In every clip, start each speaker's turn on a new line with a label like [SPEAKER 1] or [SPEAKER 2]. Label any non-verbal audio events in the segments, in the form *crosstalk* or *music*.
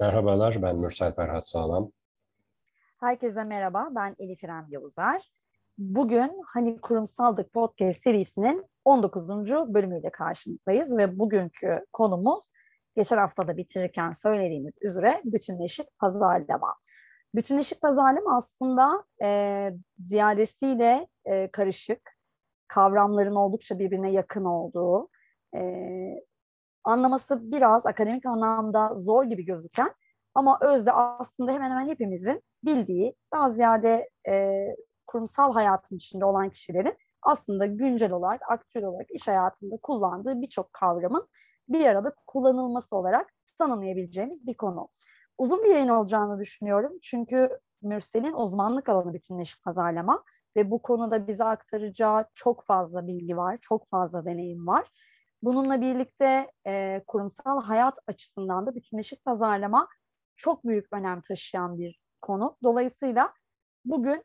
[SPEAKER 1] Merhabalar, ben Mürsel Ferhat Sağlam.
[SPEAKER 2] Herkese merhaba, ben Elif İrem Yavuzar. Bugün Hani Kurumsaldık Podcast serisinin 19. bölümüyle karşınızdayız ve bugünkü konumuz geçen hafta da bitirirken söylediğimiz üzere bütünleşik pazarlama. Bütünleşik pazarlama aslında e, ziyadesiyle e, karışık, kavramların oldukça birbirine yakın olduğu, e, anlaması biraz akademik anlamda zor gibi gözüken ama özde aslında hemen hemen hepimizin bildiği, daha ziyade e, kurumsal hayatın içinde olan kişilerin aslında güncel olarak, aktüel olarak iş hayatında kullandığı birçok kavramın bir arada kullanılması olarak tanımlayabileceğimiz bir konu. Uzun bir yayın olacağını düşünüyorum. Çünkü Mürsel'in uzmanlık alanı bütünleşik pazarlama ve bu konuda bize aktaracağı çok fazla bilgi var, çok fazla deneyim var. Bununla birlikte e, kurumsal hayat açısından da bütünleşik pazarlama çok büyük önem taşıyan bir konu. Dolayısıyla bugün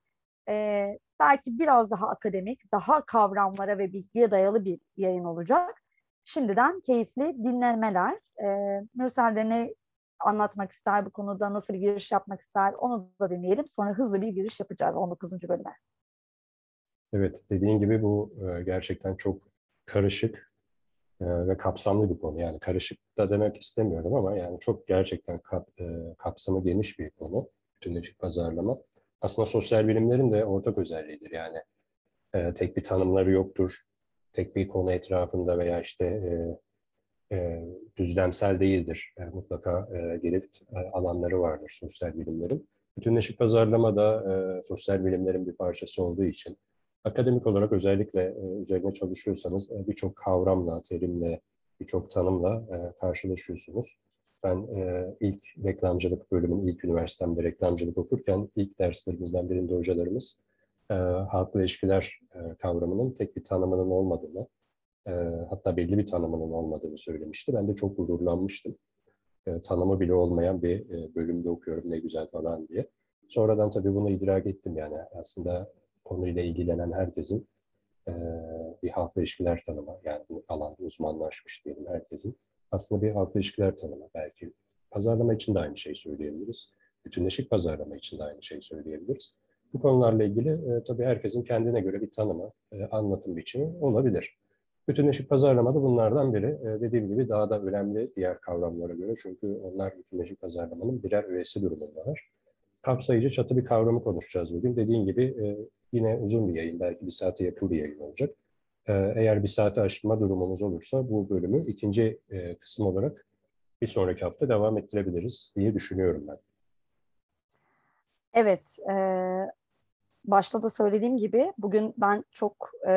[SPEAKER 2] e, belki biraz daha akademik, daha kavramlara ve bilgiye dayalı bir yayın olacak. Şimdiden keyifli dinlemeler. E, Mürsel de ne anlatmak ister bu konuda, nasıl bir giriş yapmak ister onu da dinleyelim. Sonra hızlı bir giriş yapacağız 19. bölüme.
[SPEAKER 1] Evet, dediğin gibi bu gerçekten çok karışık ve kapsamlı bir konu. Yani karışık da demek istemiyorum ama yani çok gerçekten kap, e, kapsamı geniş bir konu. Bütünleşik pazarlama. Aslında sosyal bilimlerin de ortak özelliğidir. Yani tek bir tanımları yoktur. Tek bir konu etrafında veya işte e, düzlemsel değildir. E, mutlaka e, girift e, alanları vardır sosyal bilimlerin. Bütünleşik pazarlama da e, sosyal bilimlerin bir parçası olduğu için akademik olarak özellikle e, üzerine çalışıyorsanız e, birçok kavramla, terimle, birçok tanımla e, karşılaşıyorsunuz. Ben e, ilk reklamcılık bölümün ilk üniversitemde reklamcılık okurken ilk derslerimizden birinde hocalarımız e, halkla ilişkiler e, kavramının tek bir tanımının olmadığını, e, hatta belli bir tanımının olmadığını söylemişti. Ben de çok gururlanmıştım. E, tanımı bile olmayan bir e, bölümde okuyorum ne güzel falan diye. Sonradan tabii bunu idrak ettim yani aslında konuyla ilgilenen herkesin e, bir halkla ilişkiler tanımı yani bu alanda uzmanlaşmış diyelim herkesin aslında bir halkla ilişkiler tanımı. Belki pazarlama için de aynı şeyi söyleyebiliriz. Bütünleşik pazarlama için de aynı şeyi söyleyebiliriz. Bu konularla ilgili e, tabii herkesin kendine göre bir tanımı, e, anlatım biçimi olabilir. Bütünleşik pazarlama da bunlardan biri. E, dediğim gibi daha da önemli diğer kavramlara göre. Çünkü onlar bütünleşik pazarlamanın birer üyesi durumundalar. Kapsayıcı çatı bir kavramı konuşacağız bugün. Dediğim gibi e, yine uzun bir yayın, belki bir saate yakın bir yayın olacak. E, eğer bir saate aşma durumumuz olursa bu bölümü ikinci e, kısım olarak bir sonraki hafta devam ettirebiliriz diye düşünüyorum ben.
[SPEAKER 2] Evet, e, başta da söylediğim gibi bugün ben çok e,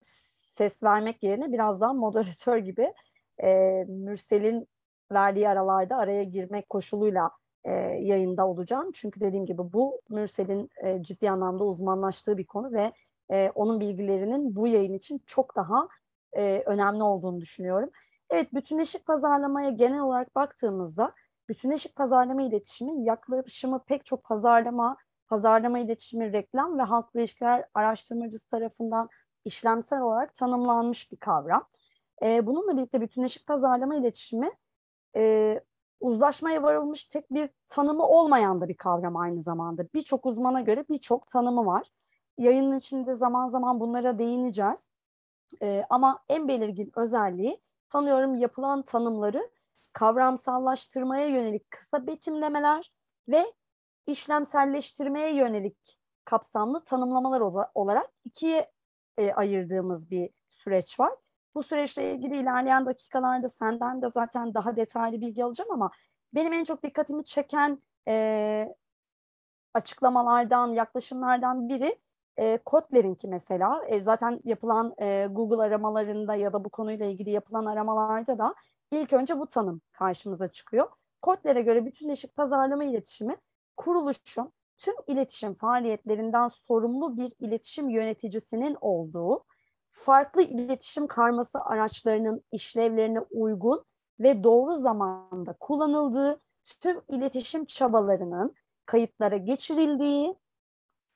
[SPEAKER 2] ses vermek yerine biraz daha moderatör gibi e, Mürsel'in verdiği aralarda araya girmek koşuluyla e, yayında olacağım. Çünkü dediğim gibi bu Mürsel'in e, ciddi anlamda uzmanlaştığı bir konu ve e, onun bilgilerinin bu yayın için çok daha e, önemli olduğunu düşünüyorum. Evet, bütünleşik pazarlamaya genel olarak baktığımızda bütünleşik pazarlama iletişimi yaklaşımı pek çok pazarlama, pazarlama iletişimi, reklam ve halkla ilişkiler araştırmacısı tarafından işlemsel olarak tanımlanmış bir kavram. E, bununla birlikte bütünleşik pazarlama iletişimi e, uzlaşmaya varılmış tek bir tanımı olmayan da bir kavram aynı zamanda. Birçok uzmana göre birçok tanımı var. Yayının içinde zaman zaman bunlara değineceğiz. E, ama en belirgin özelliği sanıyorum yapılan tanımları kavramsallaştırmaya yönelik kısa betimlemeler ve işlemselleştirmeye yönelik kapsamlı tanımlamalar olarak ikiye e, ayırdığımız bir süreç var. Bu süreçle ilgili ilerleyen dakikalarda senden de zaten daha detaylı bilgi alacağım ama benim en çok dikkatimi çeken e, açıklamalardan, yaklaşımlardan biri e, Kotler'inki mesela. E, zaten yapılan e, Google aramalarında ya da bu konuyla ilgili yapılan aramalarda da ilk önce bu tanım karşımıza çıkıyor. Kotler'e göre bütünleşik pazarlama iletişimi kuruluşun tüm iletişim faaliyetlerinden sorumlu bir iletişim yöneticisinin olduğu, farklı iletişim karması araçlarının işlevlerine uygun ve doğru zamanda kullanıldığı tüm iletişim çabalarının kayıtlara geçirildiği,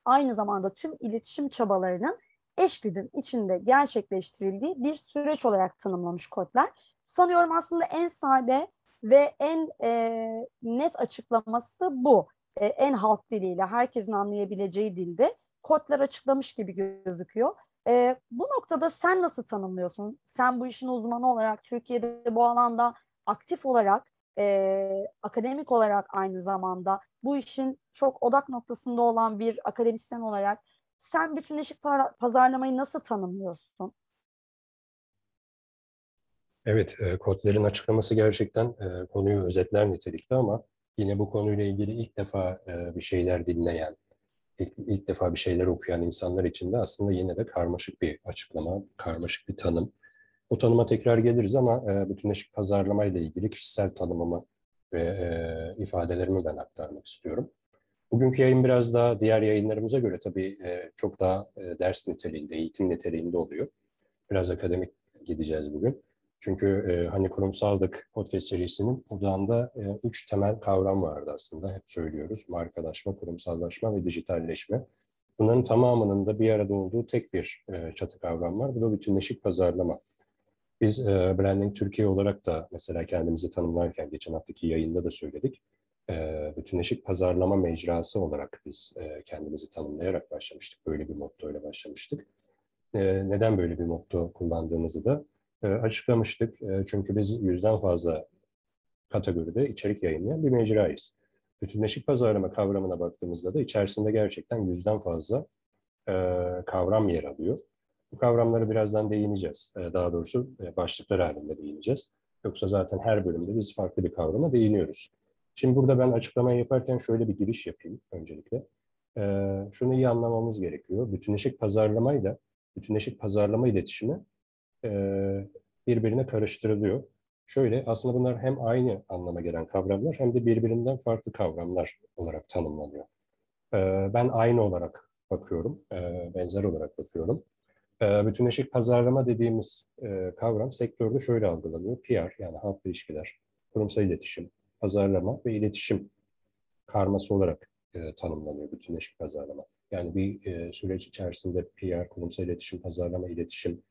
[SPEAKER 2] aynı zamanda tüm iletişim çabalarının eşgüdüm içinde gerçekleştirildiği bir süreç olarak tanımlamış kodlar. Sanıyorum aslında en sade ve en e, net açıklaması bu. E, en halk diliyle, herkesin anlayabileceği dilde kodlar açıklamış gibi gözüküyor. E, bu noktada sen nasıl tanımlıyorsun? Sen bu işin uzmanı olarak Türkiye'de bu alanda aktif olarak, e, akademik olarak aynı zamanda bu işin çok odak noktasında olan bir akademisyen olarak sen bütünleşik pazarlamayı nasıl tanımlıyorsun?
[SPEAKER 1] Evet, e, kodlerin açıklaması gerçekten e, konuyu özetler nitelikte ama yine bu konuyla ilgili ilk defa e, bir şeyler dinleyen, ilk, ilk defa bir şeyler okuyan insanlar için de aslında yine de karmaşık bir açıklama, karmaşık bir tanım. O tanıma tekrar geliriz ama e, bütünleşik pazarlama ile ilgili kişisel tanımımı ve e, ifadelerimi ben aktarmak istiyorum. Bugünkü yayın biraz daha diğer yayınlarımıza göre tabii e, çok daha e, ders niteliğinde, eğitim niteliğinde oluyor. Biraz akademik gideceğiz bugün. Çünkü e, hani kurumsallık podcast serisinin odağında e, üç temel kavram vardı aslında. Hep söylüyoruz. Markalaşma, kurumsallaşma ve dijitalleşme. Bunların tamamının da bir arada olduğu tek bir e, çatı kavram var. Bu da bütünleşik pazarlama. Biz e, Branding Türkiye olarak da mesela kendimizi tanımlarken geçen haftaki yayında da söyledik. E, bütünleşik pazarlama mecrası olarak biz e, kendimizi tanımlayarak başlamıştık. Böyle bir motto ile başlamıştık. E, neden böyle bir motto kullandığımızı da e, açıklamıştık. E, çünkü biz yüzden fazla kategoride içerik yayınlayan bir mecrayız. Bütünleşik pazarlama kavramına baktığımızda da içerisinde gerçekten yüzden fazla e, kavram yer alıyor. Bu kavramları birazdan değineceğiz. Daha doğrusu başlıklar halinde değineceğiz. Yoksa zaten her bölümde biz farklı bir kavrama değiniyoruz. Şimdi burada ben açıklamayı yaparken şöyle bir giriş yapayım öncelikle. Şunu iyi anlamamız gerekiyor. Bütünleşik pazarlamayla bütünleşik pazarlama iletişimi birbirine karıştırılıyor. Şöyle aslında bunlar hem aynı anlama gelen kavramlar hem de birbirinden farklı kavramlar olarak tanımlanıyor. Ben aynı olarak bakıyorum, benzer olarak bakıyorum. Bütünleşik pazarlama dediğimiz kavram sektörde şöyle algılanıyor. PR yani halk ilişkiler, kurumsal iletişim, pazarlama ve iletişim karması olarak tanımlanıyor bütünleşik pazarlama. Yani bir süreç içerisinde PR, kurumsal iletişim, pazarlama, iletişim,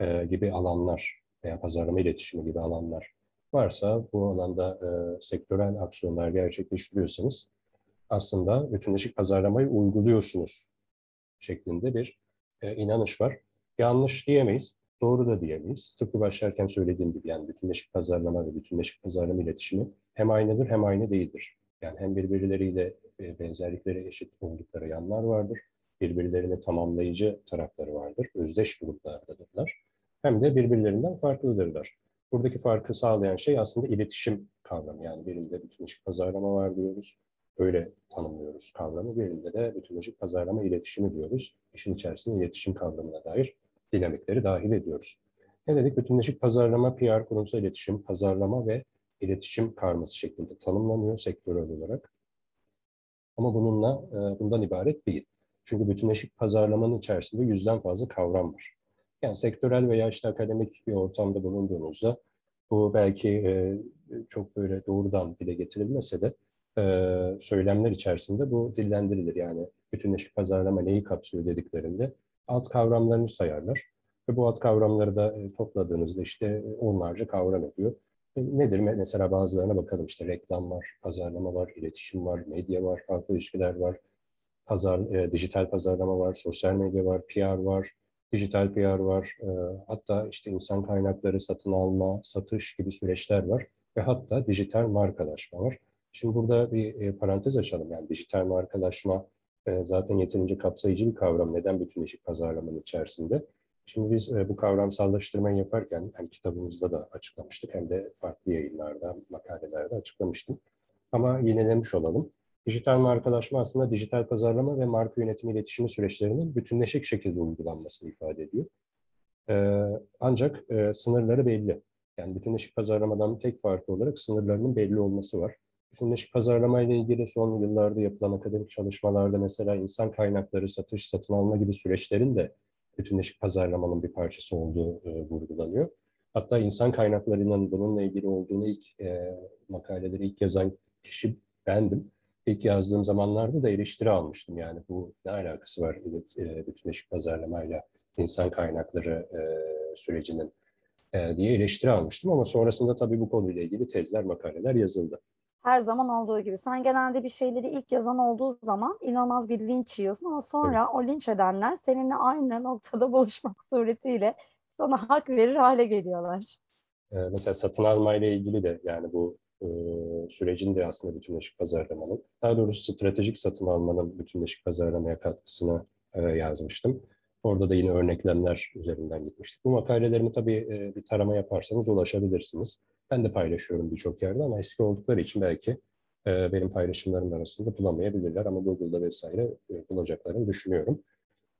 [SPEAKER 1] e, gibi alanlar veya pazarlama iletişimi gibi alanlar varsa bu alanda e, sektörel aksiyonlar gerçekleştiriyorsanız aslında bütünleşik pazarlamayı uyguluyorsunuz şeklinde bir e, inanış var. Yanlış diyemeyiz, doğru da diyemeyiz. Tıpkı başlarken söylediğim gibi yani bütünleşik pazarlama ve bütünleşik pazarlama iletişimi hem aynıdır hem aynı değildir. Yani hem birbirleriyle e, benzerlikleri eşit oldukları yanlar vardır, birbirlerini tamamlayıcı tarafları vardır, özdeş gruplardadırlar hem de birbirlerinden farklıdırlar. Buradaki farkı sağlayan şey aslında iletişim kavramı. Yani birinde bütünleşik pazarlama var diyoruz. Öyle tanımlıyoruz kavramı. Birinde de bütünleşik pazarlama iletişimi diyoruz. İşin içerisinde iletişim kavramına dair dinamikleri dahil ediyoruz. Ne dedik? Bütünleşik pazarlama, PR, kurumsal iletişim, pazarlama ve iletişim karması şeklinde tanımlanıyor sektörel olarak. Ama bununla e, bundan ibaret değil. Çünkü bütünleşik pazarlamanın içerisinde yüzden fazla kavram var. Yani sektörel veya işte akademik bir ortamda bulunduğunuzda bu belki e, çok böyle doğrudan dile getirilmese de e, söylemler içerisinde bu dillendirilir. Yani bütünleşik pazarlama neyi kapsıyor dediklerinde alt kavramlarını sayarlar. Ve bu alt kavramları da e, topladığınızda işte onlarca kavram ediyor. E, nedir? Mesela bazılarına bakalım işte reklam var, pazarlama var, iletişim var, medya var, farklı ilişkiler var, pazar, e, dijital pazarlama var, sosyal medya var, PR var, dijital PR var, e, hatta işte insan kaynakları satın alma, satış gibi süreçler var ve hatta dijital markalaşma var. Şimdi burada bir e, parantez açalım. Yani dijital markalaşma e, zaten yeterince kapsayıcı bir kavram. Neden bütünleşik pazarlamanın içerisinde? Şimdi biz e, bu kavramsallaştırmayı yaparken hem kitabımızda da açıklamıştık hem de farklı yayınlarda, makalelerde açıklamıştım. Ama yinelemiş olalım. Dijital markalaşma aslında dijital pazarlama ve marka yönetimi iletişimi süreçlerinin bütünleşik şekilde uygulanmasını ifade ediyor. Ee, ancak e, sınırları belli. Yani bütünleşik pazarlamadan tek farkı olarak sınırlarının belli olması var. Bütünleşik pazarlama ile ilgili son yıllarda yapılan akademik çalışmalarda mesela insan kaynakları, satış, satın alma gibi süreçlerin de bütünleşik pazarlamanın bir parçası olduğu e, vurgulanıyor. Hatta insan kaynaklarının bununla ilgili olduğunu ilk e, makaleleri ilk yazan kişi bendim ilk yazdığım zamanlarda da eleştiri almıştım. Yani bu ne alakası var e, bütünleşik pazarlamayla insan kaynakları e, sürecinin e, diye eleştiri almıştım ama sonrasında tabii bu konuyla ilgili tezler, makaleler yazıldı.
[SPEAKER 2] Her zaman olduğu gibi. Sen genelde bir şeyleri ilk yazan olduğu zaman inanılmaz bir linç yiyorsun ama sonra evet. o linç edenler seninle aynı noktada buluşmak suretiyle sana hak verir hale geliyorlar.
[SPEAKER 1] Ee, mesela satın alma ile ilgili de yani bu e, sürecin de aslında bütünleşik pazarlamanın, daha doğrusu stratejik satın almanın bütünleşik pazarlamaya katkısını e, yazmıştım. Orada da yine örneklemler üzerinden gitmiştik. Bu makalelerimi tabii e, bir tarama yaparsanız ulaşabilirsiniz. Ben de paylaşıyorum birçok yerde ama eski oldukları için belki e, benim paylaşımlarım arasında bulamayabilirler ama Google'da vesaire e, bulacaklarını düşünüyorum.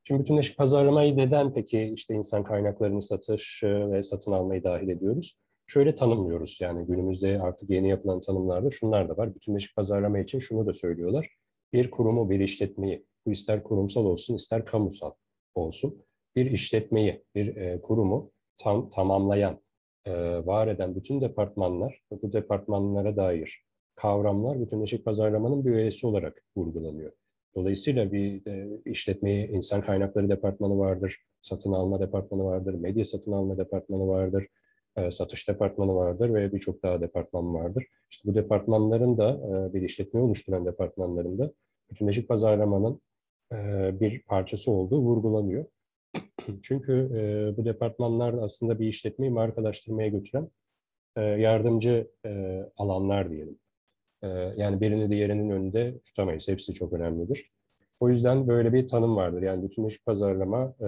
[SPEAKER 1] Şimdi bütünleşik pazarlamayı neden peki işte insan kaynaklarını satış ve satın almayı dahil ediyoruz? Şöyle tanımlıyoruz yani günümüzde artık yeni yapılan tanımlarda şunlar da var. Bütünleşik pazarlama için şunu da söylüyorlar. Bir kurumu, bir işletmeyi, bu ister kurumsal olsun ister kamusal olsun, bir işletmeyi, bir e, kurumu tam tamamlayan, e, var eden bütün departmanlar ve bu departmanlara dair kavramlar bütünleşik pazarlamanın bir üyesi olarak vurgulanıyor. Dolayısıyla bir e, işletmeyi insan kaynakları departmanı vardır, satın alma departmanı vardır, medya satın alma departmanı vardır, e, satış departmanı vardır ve birçok daha departman vardır. İşte bu departmanların da e, bir işletme oluşturan departmanların da bütünleşik pazarlamanın e, bir parçası olduğu vurgulanıyor. *clears throat* Çünkü bu departmanlar aslında bir işletmeyi markalaştırmaya götüren yardımcı alanlar diyelim. Yani birini diğerinin önünde tutamayız. Hepsi çok önemlidir. O yüzden böyle bir tanım vardır. Yani bütünleşik pazarlama e,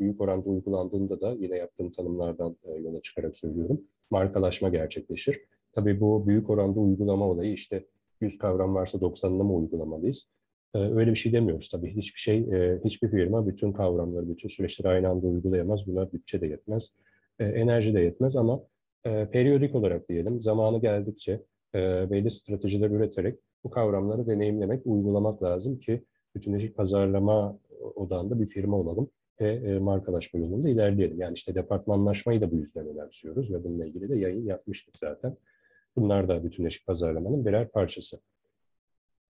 [SPEAKER 1] büyük oranda uygulandığında da yine yaptığım tanımlardan e, yola çıkarak söylüyorum. Markalaşma gerçekleşir. Tabii bu büyük oranda uygulama olayı işte 100 kavram varsa 90'ını mı uygulamalıyız? Ee, öyle bir şey demiyoruz tabii. Hiçbir şey, e, hiçbir firma bütün kavramları, bütün süreçleri aynı anda uygulayamaz. Buna bütçe de yetmez, e, enerji de yetmez ama e, periyodik olarak diyelim, zamanı geldikçe belli stratejiler üreterek bu kavramları deneyimlemek, uygulamak lazım ki bütünleşik pazarlama odağında bir firma olalım ve markalaşma yolunda ilerleyelim. Yani işte departmanlaşmayı da bu yüzden önemsiyoruz ve bununla ilgili de yayın yapmıştık zaten. Bunlar da bütünleşik pazarlamanın birer parçası.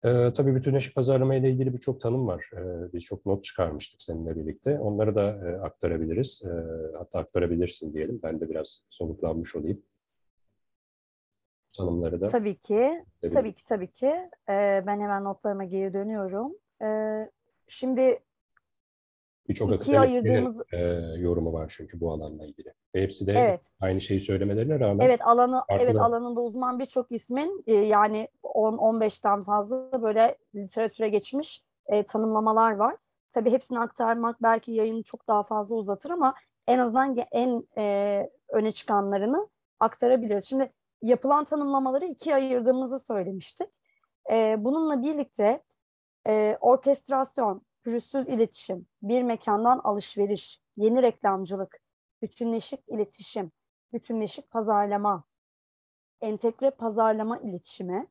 [SPEAKER 1] Ee, tabii bütünleşik pazarlama ile ilgili birçok tanım var. Ee, birçok not çıkarmıştık seninle birlikte. Onları da e, aktarabiliriz. E, hatta aktarabilirsin diyelim. Ben de biraz soluklanmış olayım. Tanımları da.
[SPEAKER 2] Tabii ki. Tabii ki, tabii ki. Ee, ben hemen notlarıma geri dönüyorum. Ee, şimdi
[SPEAKER 1] Birçok akademisyenin e, yorumu var çünkü bu alanla ilgili. Ve hepsi de evet. aynı şeyi söylemelerine rağmen.
[SPEAKER 2] Evet alanı evet alanında uzman birçok ismin e, yani 10-15'ten fazla böyle literatüre geçmiş e, tanımlamalar var. Tabii hepsini aktarmak belki yayını çok daha fazla uzatır ama en azından en e, öne çıkanlarını aktarabiliriz. Şimdi yapılan tanımlamaları ikiye ayırdığımızı söylemiştik. E, bununla birlikte e, orkestrasyon, pürüzsüz iletişim, bir mekandan alışveriş, yeni reklamcılık, bütünleşik iletişim, bütünleşik pazarlama, entegre pazarlama iletişimi,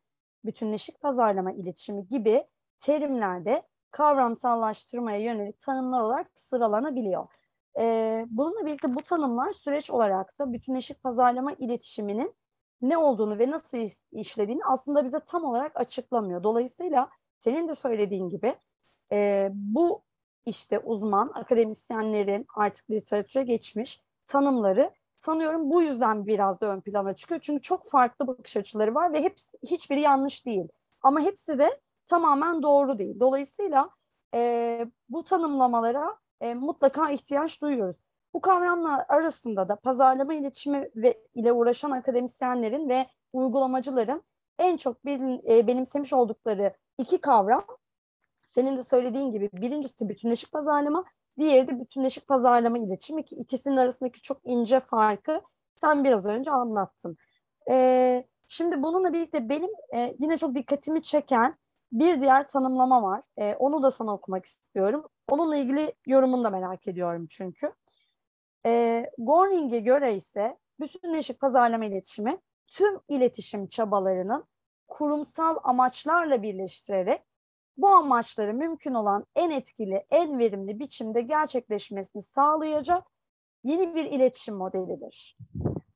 [SPEAKER 2] bütünleşik pazarlama iletişimi gibi terimlerde kavramsallaştırmaya yönelik tanımlar olarak sıralanabiliyor. Ee, bununla birlikte bu tanımlar süreç olarak da bütünleşik pazarlama iletişiminin ne olduğunu ve nasıl işlediğini aslında bize tam olarak açıklamıyor. Dolayısıyla senin de söylediğin gibi e, bu işte uzman akademisyenlerin artık literatüre geçmiş tanımları sanıyorum bu yüzden biraz da ön plana çıkıyor. Çünkü çok farklı bakış açıları var ve hepsi, hiçbiri yanlış değil. Ama hepsi de tamamen doğru değil. Dolayısıyla e, bu tanımlamalara e, mutlaka ihtiyaç duyuyoruz. Bu kavramlar arasında da pazarlama iletişimi ve ile uğraşan akademisyenlerin ve uygulamacıların en çok bilin, e, benimsemiş oldukları iki kavram senin de söylediğin gibi birincisi bütünleşik pazarlama, diğeri de bütünleşik pazarlama iletişim. İki, ikisinin arasındaki çok ince farkı sen biraz önce anlattın. Ee, şimdi bununla birlikte benim e, yine çok dikkatimi çeken bir diğer tanımlama var. E, onu da sana okumak istiyorum. Onunla ilgili yorumunu da merak ediyorum çünkü. E, Gorning'e göre ise bütünleşik pazarlama iletişimi tüm iletişim çabalarının kurumsal amaçlarla birleştirerek bu amaçları mümkün olan en etkili, en verimli biçimde gerçekleşmesini sağlayacak yeni bir iletişim modelidir.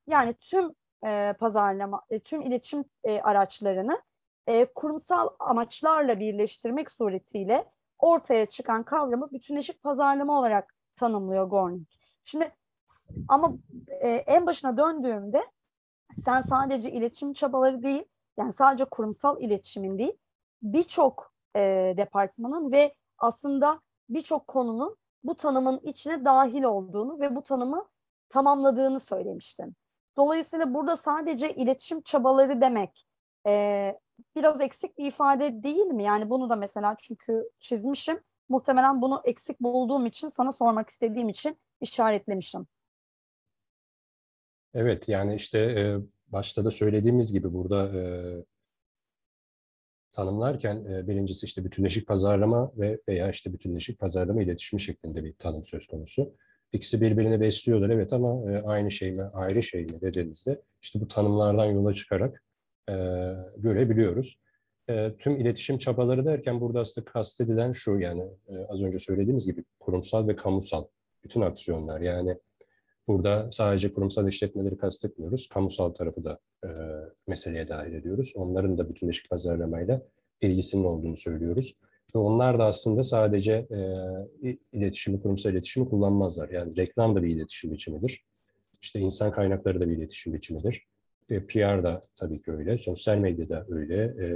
[SPEAKER 2] Yani tüm e, pazarlama, e, tüm iletişim e, araçlarını e, kurumsal amaçlarla birleştirmek suretiyle ortaya çıkan kavramı bütünleşik pazarlama olarak tanımlıyor Gornick. Şimdi Ama e, en başına döndüğümde sen sadece iletişim çabaları değil, yani sadece kurumsal iletişimin değil, birçok e, departmanın ve aslında birçok konunun bu tanımın içine dahil olduğunu ve bu tanımı tamamladığını söylemiştin. Dolayısıyla burada sadece iletişim çabaları demek e, biraz eksik bir ifade değil mi? Yani bunu da mesela çünkü çizmişim. Muhtemelen bunu eksik bulduğum için sana sormak istediğim için işaretlemişim.
[SPEAKER 1] Evet yani işte e, başta da söylediğimiz gibi burada e, tanımlarken e, birincisi işte bütünleşik pazarlama ve veya işte bütünleşik pazarlama iletişimi şeklinde bir tanım söz konusu. İkisi birbirini besliyorlar evet ama e, aynı şey mi ayrı şey mi dediğimizde işte bu tanımlardan yola çıkarak e, görebiliyoruz. E, tüm iletişim çabaları derken burada aslında kastedilen şu yani e, az önce söylediğimiz gibi kurumsal ve kamusal bütün aksiyonlar yani burada sadece kurumsal işletmeleri kastetmiyoruz. Kamusal tarafı da e, meseleye dahil ediyoruz. Onların da bütünleşik pazarlamayla ilgisinin olduğunu söylüyoruz. Ve onlar da aslında sadece e, iletişimi, kurumsal iletişimi kullanmazlar. Yani reklam da bir iletişim biçimidir. İşte insan kaynakları da bir iletişim biçimidir. E, PR da tabii ki öyle, sosyal medyada öyle, e,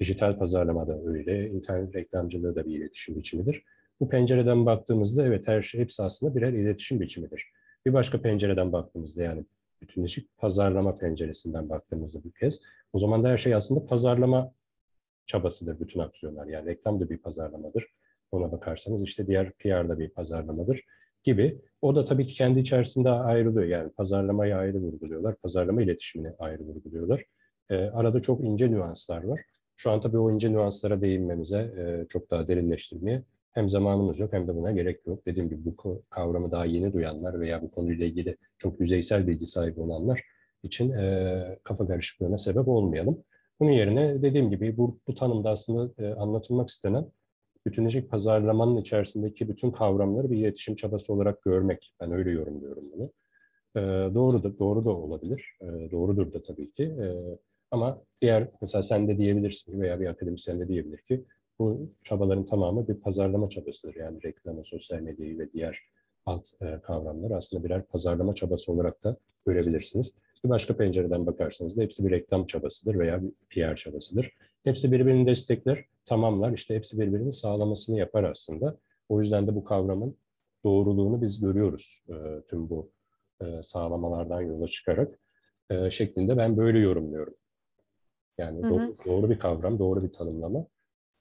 [SPEAKER 1] dijital pazarlama da öyle, internet reklamcılığı da bir iletişim biçimidir. Bu pencereden baktığımızda evet her şey hepsi aslında birer iletişim biçimidir. Bir başka pencereden baktığımızda yani bütünleşik pazarlama penceresinden baktığımızda bu kez o zaman da her şey aslında pazarlama çabasıdır bütün aksiyonlar. Yani reklam da bir pazarlamadır. Ona bakarsanız işte diğer PR da bir pazarlamadır gibi. O da tabii ki kendi içerisinde ayrılıyor. Yani pazarlamayı ayrı vurguluyorlar. Pazarlama iletişimini ayrı vurguluyorlar. E, arada çok ince nüanslar var. Şu an tabii o ince nüanslara değinmemize, e, çok daha derinleştirmeye hem zamanımız yok hem de buna gerek yok. Dediğim gibi bu kavramı daha yeni duyanlar veya bu konuyla ilgili çok yüzeysel bilgi sahibi olanlar için e, kafa karışıklığına sebep olmayalım. Bunun yerine dediğim gibi bu, bu tanımda aslında e, anlatılmak istenen bütünleşik pazarlamanın içerisindeki bütün kavramları bir iletişim çabası olarak görmek. Ben öyle yorumluyorum bunu. E, doğru da doğru da olabilir. E, doğrudur da tabii ki. E, ama diğer mesela sen de diyebilirsin veya bir akademisyen de diyebilir ki bu çabaların tamamı bir pazarlama çabasıdır. Yani reklama, sosyal medyayı ve diğer alt e, kavramları aslında birer pazarlama çabası olarak da görebilirsiniz. Bir başka pencereden bakarsanız da hepsi bir reklam çabasıdır veya bir PR çabasıdır. Hepsi birbirini destekler, tamamlar. İşte hepsi birbirini sağlamasını yapar aslında. O yüzden de bu kavramın doğruluğunu biz görüyoruz e, tüm bu e, sağlamalardan yola çıkarak e, şeklinde ben böyle yorumluyorum. Yani hı hı. Doğru, doğru bir kavram, doğru bir tanımlama.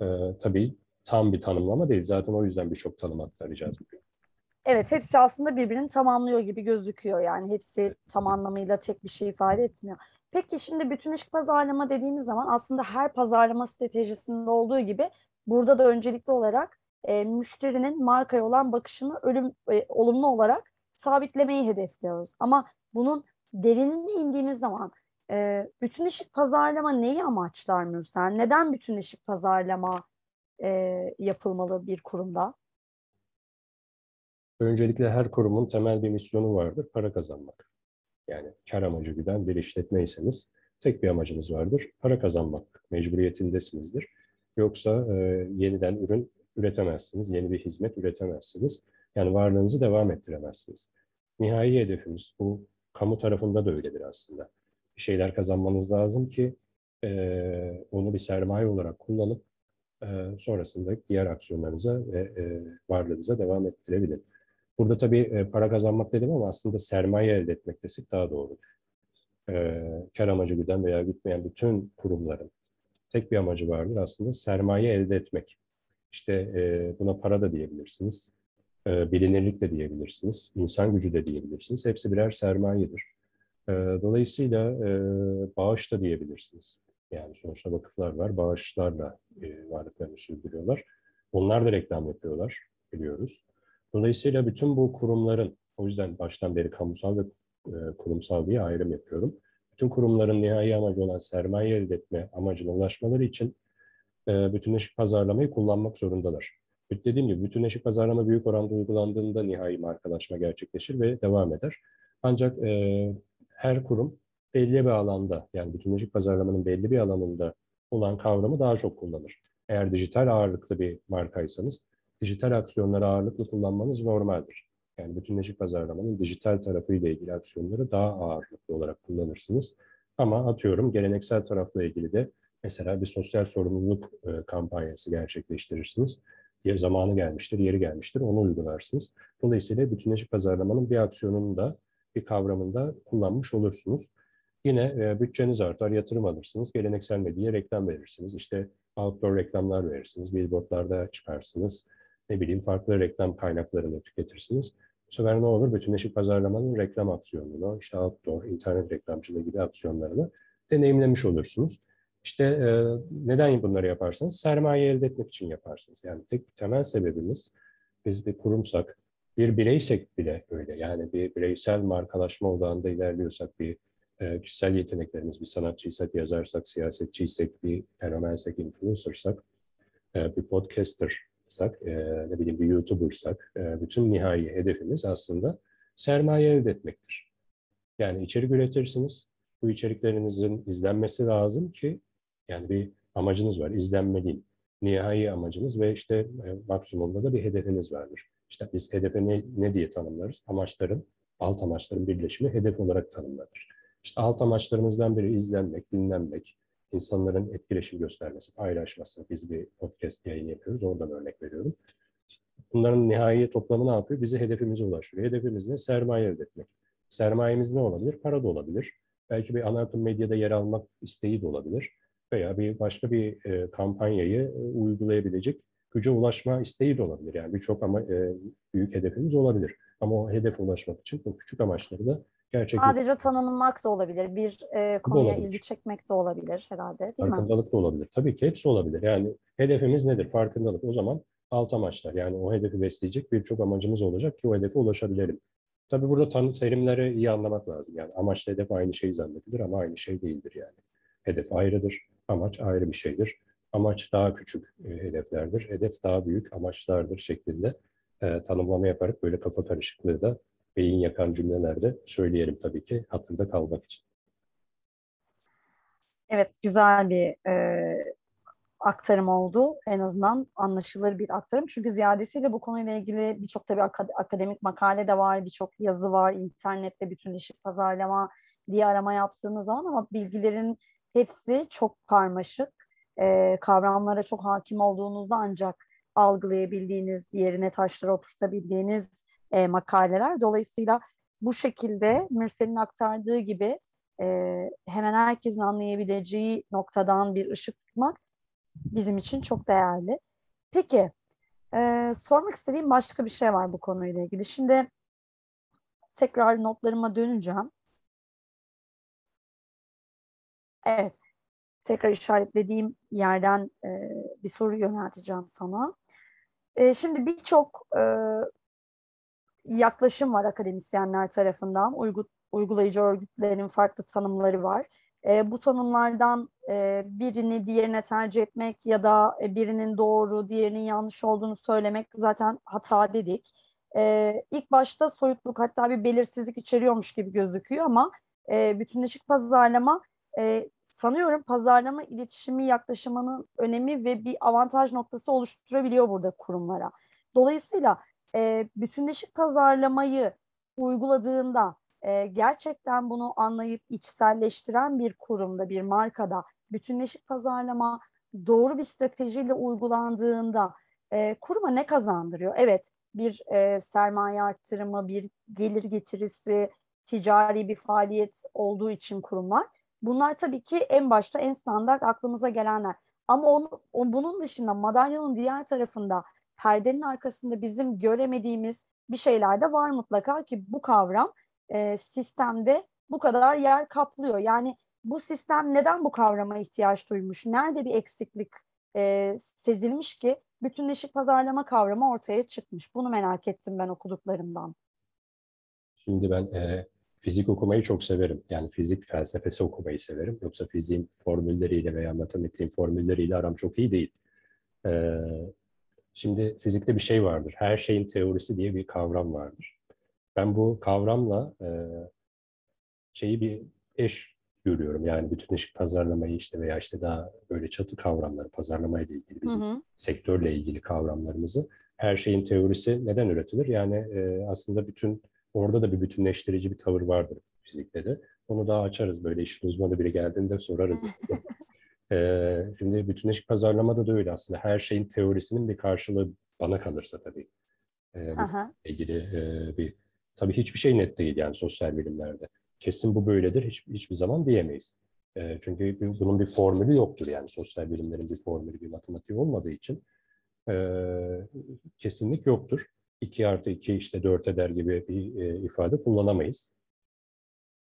[SPEAKER 1] E, tabii tam bir tanımlama değil. Zaten o yüzden birçok tanım bugün.
[SPEAKER 2] Evet, hepsi aslında birbirini tamamlıyor gibi gözüküyor. Yani hepsi tam anlamıyla tek bir şey ifade etmiyor. Peki şimdi bütünleşik pazarlama dediğimiz zaman aslında her pazarlama stratejisinde olduğu gibi burada da öncelikli olarak e, müşterinin markaya olan bakışını ölüm e, olumlu olarak sabitlemeyi hedefliyoruz. Ama bunun derinine indiğimiz zaman e, bütünleşik pazarlama neyi amaçlar Mürsel? Neden bütünleşik pazarlama e, yapılmalı bir kurumda?
[SPEAKER 1] Öncelikle her kurumun temel bir misyonu vardır, para kazanmak. Yani kar amacı güden bir işletmeyseniz tek bir amacınız vardır, para kazanmak mecburiyetindesinizdir. Yoksa e, yeniden ürün üretemezsiniz, yeni bir hizmet üretemezsiniz. Yani varlığınızı devam ettiremezsiniz. Nihai hedefimiz bu kamu tarafında da öyledir aslında. Şeyler kazanmanız lazım ki e, onu bir sermaye olarak kullanıp e, sonrasında diğer aksiyonlarınıza ve e, varlığınıza devam ettirebilin. Burada tabii e, para kazanmak dedim ama aslında sermaye elde etmek desek daha doğrudur. E, kar amacı güden veya gütmeyen bütün kurumların tek bir amacı vardır aslında sermaye elde etmek. İşte e, buna para da diyebilirsiniz, e, bilinirlik de diyebilirsiniz, insan gücü de diyebilirsiniz. Hepsi birer sermayedir. Dolayısıyla bağış da diyebilirsiniz. Yani sonuçta vakıflar var, bağışlarla e, varlıklarını sürdürüyorlar. Onlar da reklam yapıyorlar, biliyoruz. Dolayısıyla bütün bu kurumların, o yüzden baştan beri kamusal ve kurumsal diye ayrım yapıyorum. Bütün kurumların nihai amacı olan sermaye elde etme amacına ulaşmaları için e, bütünleşik pazarlamayı kullanmak zorundalar. Dediğim gibi bütünleşik pazarlama büyük oranda uygulandığında nihai markalaşma gerçekleşir ve devam eder. Ancak e, her kurum belli bir alanda, yani bütünleşik pazarlamanın belli bir alanında olan kavramı daha çok kullanır. Eğer dijital ağırlıklı bir markaysanız dijital aksiyonları ağırlıklı kullanmanız normaldir. Yani bütünleşik pazarlamanın dijital tarafıyla ilgili aksiyonları daha ağırlıklı olarak kullanırsınız. Ama atıyorum geleneksel tarafla ilgili de mesela bir sosyal sorumluluk e, kampanyası gerçekleştirirsiniz. Zamanı gelmiştir, yeri gelmiştir, onu uygularsınız. Dolayısıyla bütünleşik pazarlamanın bir aksiyonunu da bir kavramında kullanmış olursunuz. Yine e, bütçeniz artar, yatırım alırsınız, geleneksel medyaya reklam verirsiniz. İşte outdoor reklamlar verirsiniz, billboardlarda çıkarsınız, ne bileyim farklı reklam kaynaklarını tüketirsiniz. Bu sefer ne olur? Bütünleşik pazarlamanın reklam aksiyonunu, işte outdoor, internet reklamcılığı gibi aksiyonlarını deneyimlemiş olursunuz. İşte e, neden bunları yaparsınız? Sermaye elde etmek için yaparsınız. Yani tek temel sebebimiz biz bir kurumsak, bir bireysek bile öyle. Yani bir bireysel markalaşma odağında ilerliyorsak, bir e, kişisel yeteneklerimiz, bir sanatçıysak, yazarsak, siyasetçiysek, bir fenomensek, influencersak, e, bir podcastersak, e, ne bileyim bir YouTuber'sak, bütün nihai hedefimiz aslında sermaye elde etmektir. Yani içerik üretirsiniz, bu içeriklerinizin izlenmesi lazım ki yani bir amacınız var, izlenmeliyim. Nihai amacınız ve işte maksimumda da bir hedefiniz vardır. İşte biz hedefe ne, ne diye tanımlarız? Amaçların, alt amaçların birleşimi hedef olarak tanımlanır. İşte alt amaçlarımızdan biri izlenmek, dinlenmek, insanların etkileşim göstermesi, paylaşması. Biz bir podcast yayın yapıyoruz, oradan örnek veriyorum. Bunların nihai toplamı ne yapıyor? Bizi hedefimize ulaştırıyor. Hedefimiz ne? Sermaye elde etmek. Sermayemiz ne olabilir? Para da olabilir. Belki bir ana akım medyada yer almak isteği de olabilir. Veya bir başka bir e, kampanyayı e, uygulayabilecek güce ulaşma isteği de olabilir. Yani birçok ama e, büyük hedefimiz olabilir. Ama o hedefe ulaşmak için bu küçük amaçları da gerçekten...
[SPEAKER 2] Sadece tanınmak da olabilir. Bir e, konuya olabilir. ilgi çekmek de olabilir herhalde değil
[SPEAKER 1] Farkındalık
[SPEAKER 2] mi?
[SPEAKER 1] da olabilir. Tabii ki hepsi olabilir. Yani hedefimiz nedir? Farkındalık. O zaman alt amaçlar. Yani o hedefi besleyecek birçok amacımız olacak ki o hedefe ulaşabilelim. Tabii burada tanım terimleri iyi anlamak lazım. Yani amaçla hedef aynı şey zannedilir ama aynı şey değildir yani. Hedef ayrıdır, amaç ayrı bir şeydir. Amaç daha küçük e, hedeflerdir, hedef daha büyük amaçlardır şeklinde e, tanımlama yaparak böyle kafa karışıklığı da beyin yakan cümlelerde söyleyelim tabii ki hatırda kalmak için.
[SPEAKER 2] Evet, güzel bir e, aktarım oldu. En azından anlaşılır bir aktarım. Çünkü ziyadesiyle bu konuyla ilgili birçok tabii akademik makale de var, birçok yazı var, internette bütünleşik pazarlama diye arama yaptığınız zaman ama bilgilerin hepsi çok karmaşık. E, kavramlara çok hakim olduğunuzda ancak algılayabildiğiniz, yerine taşları oturtabildiğiniz e, makaleler. Dolayısıyla bu şekilde Mürsel'in aktardığı gibi e, hemen herkesin anlayabileceği noktadan bir ışık tutmak bizim için çok değerli. Peki, e, sormak istediğim başka bir şey var bu konuyla ilgili. Şimdi tekrar notlarıma döneceğim. Evet, tekrar işaretlediğim yerden e, bir soru yönelteceğim sana. E, şimdi birçok e, yaklaşım var akademisyenler tarafından. Uygu, uygulayıcı örgütlerin farklı tanımları var. E, bu tanımlardan e, birini diğerine tercih etmek ya da e, birinin doğru, diğerinin yanlış olduğunu söylemek zaten hata dedik. E, ilk başta soyutluk hatta bir belirsizlik içeriyormuş gibi gözüküyor ama e, bütünleşik pazarlama e, sanıyorum pazarlama iletişimi yaklaşımının önemi ve bir avantaj noktası oluşturabiliyor burada kurumlara. Dolayısıyla e, bütünleşik pazarlamayı uyguladığında e, gerçekten bunu anlayıp içselleştiren bir kurumda, bir markada bütünleşik pazarlama doğru bir stratejiyle uygulandığında e, kuruma ne kazandırıyor? Evet, bir e, sermaye arttırımı, bir gelir getirisi, ticari bir faaliyet olduğu için kurumlar. Bunlar tabii ki en başta en standart aklımıza gelenler. Ama onu, o, bunun dışında madalyonun diğer tarafında perdenin arkasında bizim göremediğimiz bir şeyler de var mutlaka ki bu kavram e, sistemde bu kadar yer kaplıyor. Yani bu sistem neden bu kavrama ihtiyaç duymuş? Nerede bir eksiklik e, sezilmiş ki bütünleşik pazarlama kavramı ortaya çıkmış? Bunu merak ettim ben okuduklarımdan.
[SPEAKER 1] Şimdi ben e, fizik okumayı çok severim. Yani fizik felsefesi okumayı severim. Yoksa fiziğin formülleriyle veya matematiğin formülleriyle aram çok iyi değil. E, şimdi fizikte bir şey vardır. Her şeyin teorisi diye bir kavram vardır. Ben bu kavramla e, şeyi bir eş görüyorum. Yani bütünleşik pazarlamayı işte veya işte daha böyle çatı kavramları pazarlamayla ilgili bizim hı hı. sektörle ilgili kavramlarımızı her şeyin teorisi neden üretilir? Yani e, aslında bütün orada da bir bütünleştirici bir tavır vardır fizikte de. Onu daha açarız böyle işin uzmanı biri geldiğinde sorarız. *laughs* e, şimdi bütünleşik pazarlamada da öyle aslında. Her şeyin teorisinin bir karşılığı bana kalırsa tabii. E, ilgili e, bir tabii hiçbir şey net değil yani sosyal bilimlerde. Kesin bu böyledir hiç, hiçbir zaman diyemeyiz. E, çünkü bunun bir formülü yoktur yani sosyal bilimlerin bir formülü, bir matematiği olmadığı için e, kesinlik yoktur. 2 artı 2 işte 4 eder gibi bir e, ifade kullanamayız.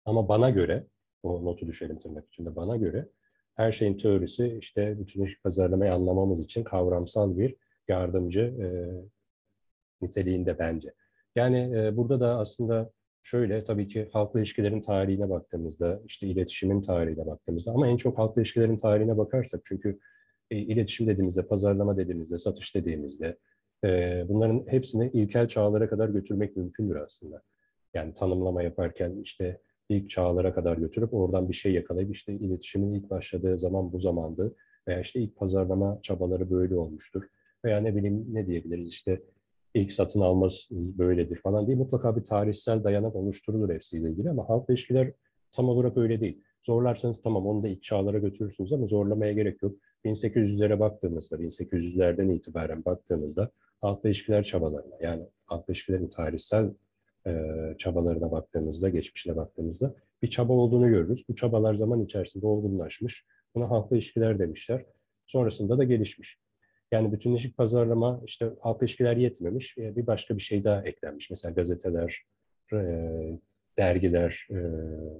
[SPEAKER 1] Ama bana göre, o notu düşelim tırnak içinde, bana göre her şeyin teorisi işte bütünleşik pazarlamayı anlamamız için kavramsal bir yardımcı e, niteliğinde bence. Yani e, burada da aslında şöyle tabii ki halkla ilişkilerin tarihine baktığımızda, işte iletişimin tarihine baktığımızda ama en çok halkla ilişkilerin tarihine bakarsak çünkü e, iletişim dediğimizde, pazarlama dediğimizde, satış dediğimizde bunların hepsini ilkel çağlara kadar götürmek mümkündür aslında. Yani tanımlama yaparken işte ilk çağlara kadar götürüp oradan bir şey yakalayıp işte iletişimin ilk başladığı zaman bu zamandı veya işte ilk pazarlama çabaları böyle olmuştur. Veya ne bileyim ne diyebiliriz işte ilk satın alması böyledir falan diye mutlaka bir tarihsel dayanak oluşturulur hepsiyle ilgili ama halkla ilişkiler tam olarak öyle değil. Zorlarsanız tamam onu da ilk çağlara götürürsünüz ama zorlamaya gerek yok. 1800'lere baktığımızda, 1800'lerden itibaren baktığımızda halkla ilişkiler çabalarına yani halkla ilişkilerin tarihsel e, çabalarına baktığımızda, geçmişine baktığımızda bir çaba olduğunu görürüz. Bu çabalar zaman içerisinde olgunlaşmış. Buna halkla ilişkiler demişler. Sonrasında da gelişmiş. Yani bütünleşik pazarlama, işte halk ilişkiler yetmemiş, bir başka bir şey daha eklenmiş. Mesela gazeteler, dergiler